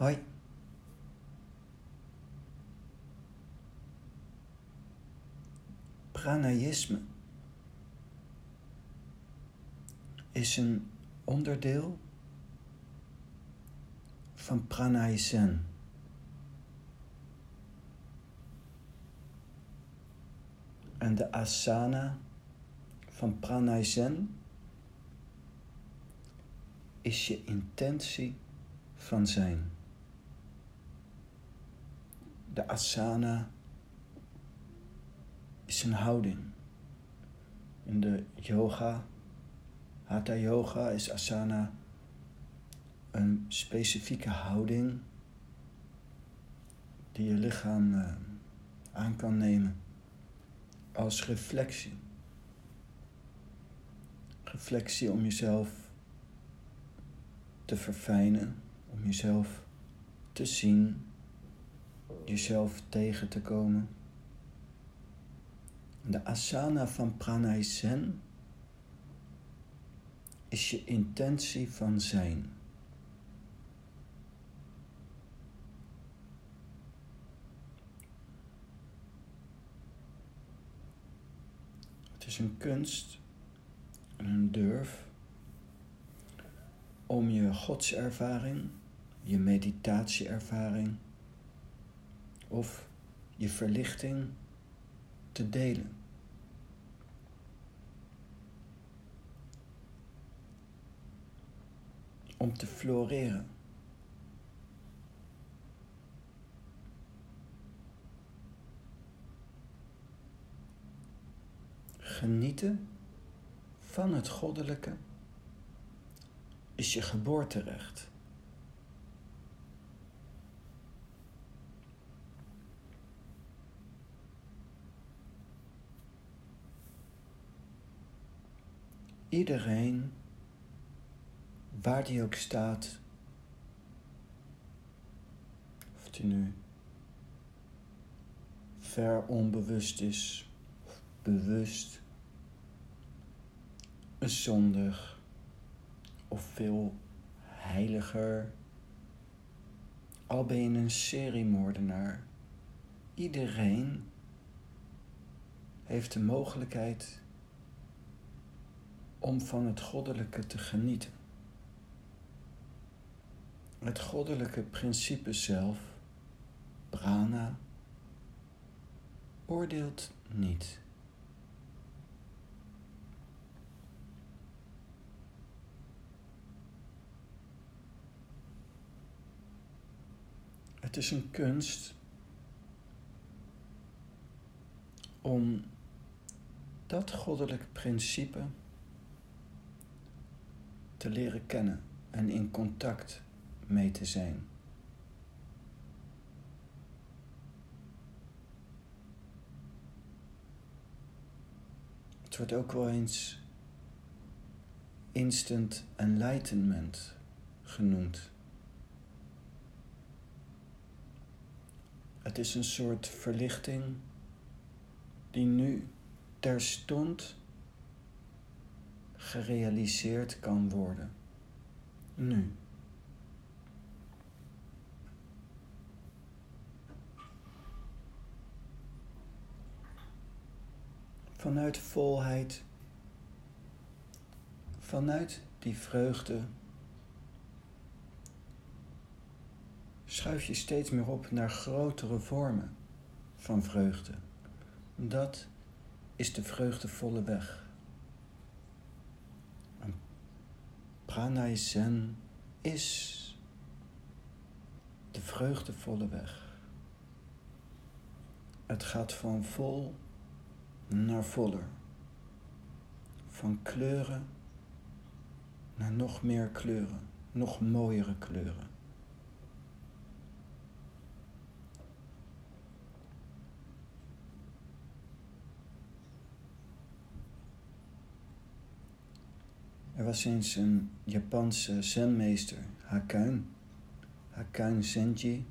Hoi. Pranayisme is een onderdeel van Pranayzen. En de asana van Pranayzen is je intentie van zijn. De asana is een houding. In de yoga, hatha yoga, is asana een specifieke houding die je lichaam uh, aan kan nemen als reflectie. Reflectie om jezelf te verfijnen, om jezelf te zien, jezelf tegen te komen. De asana van pranay sen is je intentie van zijn. Het is een kunst en een durf om je godservaring, je meditatieervaring of je verlichting te delen. Om te floreren. Genieten van het goddelijke is je geboorterecht. Iedereen, waar die ook staat, of die nu ver onbewust is, of bewust, een zondig of veel heiliger. Al ben je een seriemoordenaar, iedereen heeft de mogelijkheid om van het goddelijke te genieten. Het goddelijke principe zelf, prana, oordeelt niet. Het is een kunst om dat goddelijk principe te leren kennen en in contact mee te zijn. Het wordt ook wel eens instant enlightenment genoemd. Het is een soort verlichting die nu terstond gerealiseerd kan worden. Nu. Vanuit volheid, vanuit die vreugde, schuif je steeds meer op naar grotere vormen van vreugde. Dat is de vreugdevolle weg. Pranay Zen is de vreugdevolle weg. Het gaat van vol naar voller. Van kleuren naar nog meer kleuren, nog mooiere kleuren. Er was eens een Japanse zenmeester, Hakuin, Hakuin Zenji.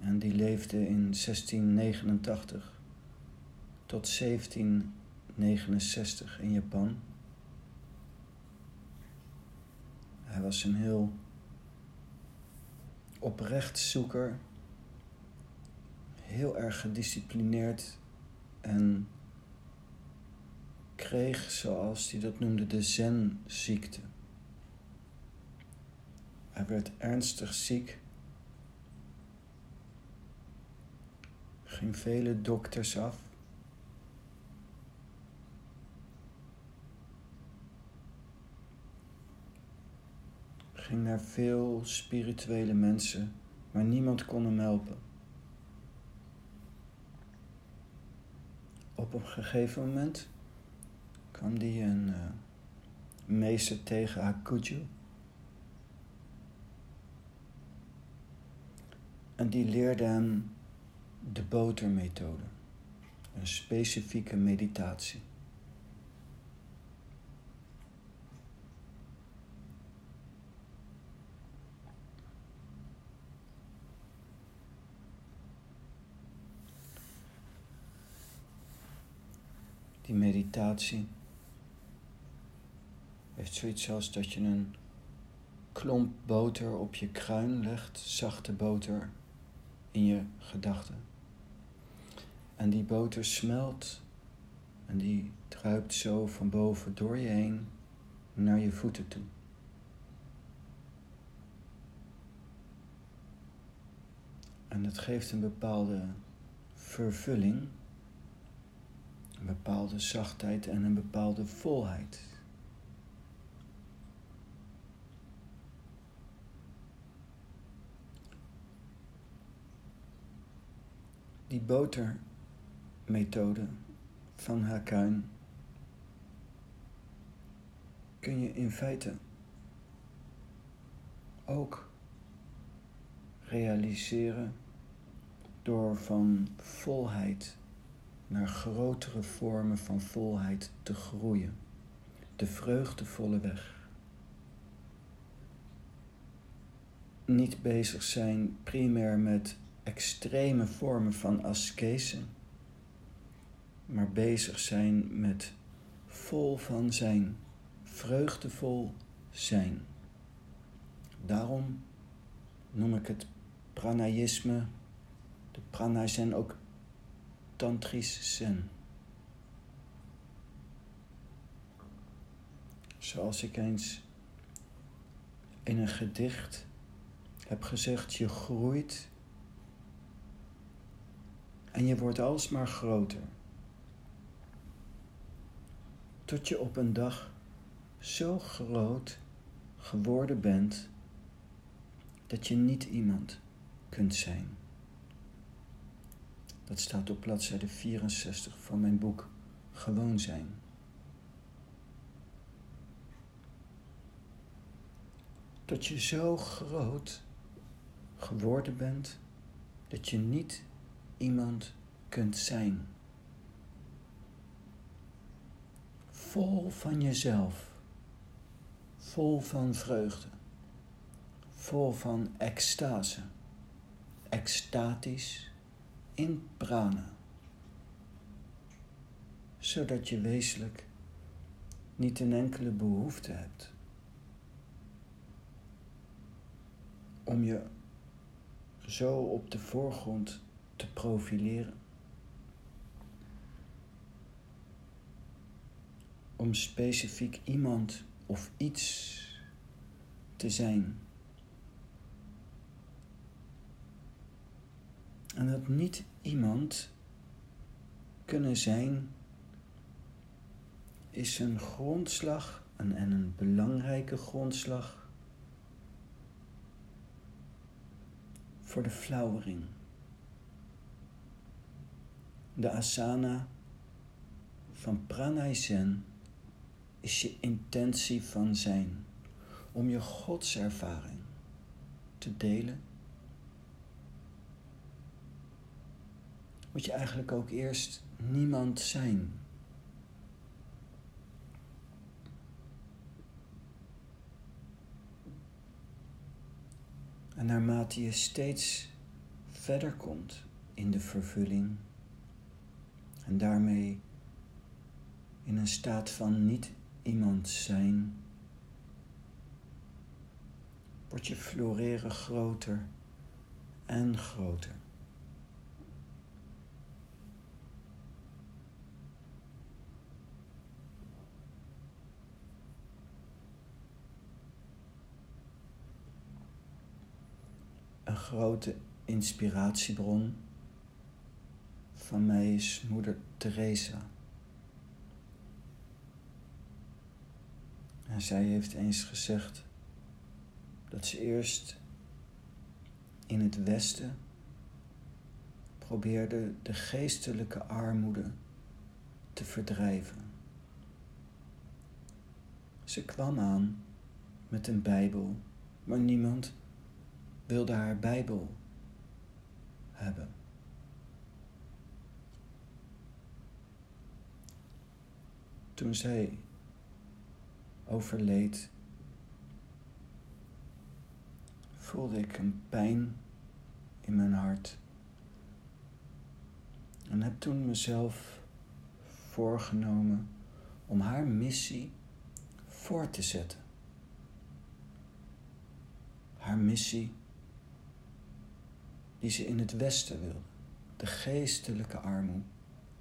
En die leefde in 1689 tot 1769 in Japan. Hij was een heel oprechtzoeker, heel erg gedisciplineerd en kreeg, zoals hij dat noemde, de zenziekte. Hij werd ernstig ziek. Ging vele dokters af. Ging naar veel spirituele mensen, maar niemand kon hem helpen. Op een gegeven moment kwam die een uh, meester tegen Hakuju. En die leerde hem de botermethode, een specifieke meditatie. Die meditatie heeft zoiets als dat je een klomp boter op je kruin legt, zachte boter in je gedachten. En die boter smelt en die druipt zo van boven door je heen naar je voeten toe. En het geeft een bepaalde vervulling, een bepaalde zachtheid en een bepaalde volheid. Die botermethode van Hakuin kun je in feite ook realiseren door van volheid naar grotere vormen van volheid te groeien. De vreugdevolle weg. Niet bezig zijn primair met extreme vormen van askese, maar bezig zijn met vol van zijn, vreugdevol zijn. Daarom noem ik het pranayisme, de prana ook tantrisch zen. Zoals ik eens in een gedicht heb gezegd, je groeit en je wordt alsmaar groter. Tot je op een dag zo groot geworden bent dat je niet iemand kunt zijn. Dat staat op bladzijde 64 van mijn boek Gewoon zijn. Tot je zo groot geworden bent dat je niet iemand kunt zijn. Vol van jezelf, vol van vreugde, vol van extase, extatisch in prana, zodat je wezenlijk niet een enkele behoefte hebt om je zo op de voorgrond te profileren. Om specifiek iemand of iets te zijn. En dat niet iemand kunnen zijn is een grondslag en, en een belangrijke grondslag voor de flauwering de asana van pranay zen is je intentie van zijn om je godservaring te delen. Moet je eigenlijk ook eerst niemand zijn. En naarmate je steeds verder komt in de vervulling en daarmee in een staat van niet iemand zijn, wordt je floreren groter en groter. Een grote inspiratiebron van mij is moeder Teresa. En zij heeft eens gezegd dat ze eerst in het Westen probeerde de geestelijke armoede te verdrijven. Ze kwam aan met een Bijbel, maar niemand wilde haar Bijbel Toen zij overleed, voelde ik een pijn in mijn hart. En heb toen mezelf voorgenomen om haar missie voor te zetten. Haar missie die ze in het Westen wilde, de geestelijke armoede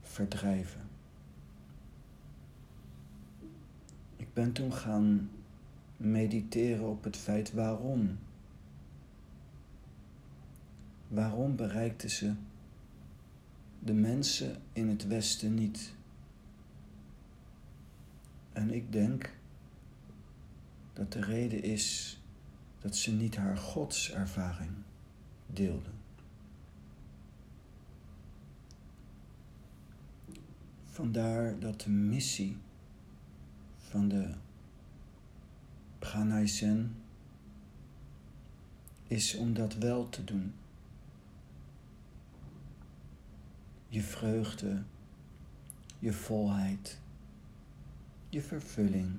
verdrijven. Ik ben toen gaan mediteren op het feit waarom. Waarom bereikte ze de mensen in het Westen niet? En ik denk dat de reden is dat ze niet haar godservaring deelden. Vandaar dat de missie van de Pranay Zen is om dat wel te doen. Je vreugde, je volheid, je vervulling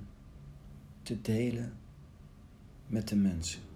te delen met de mensen.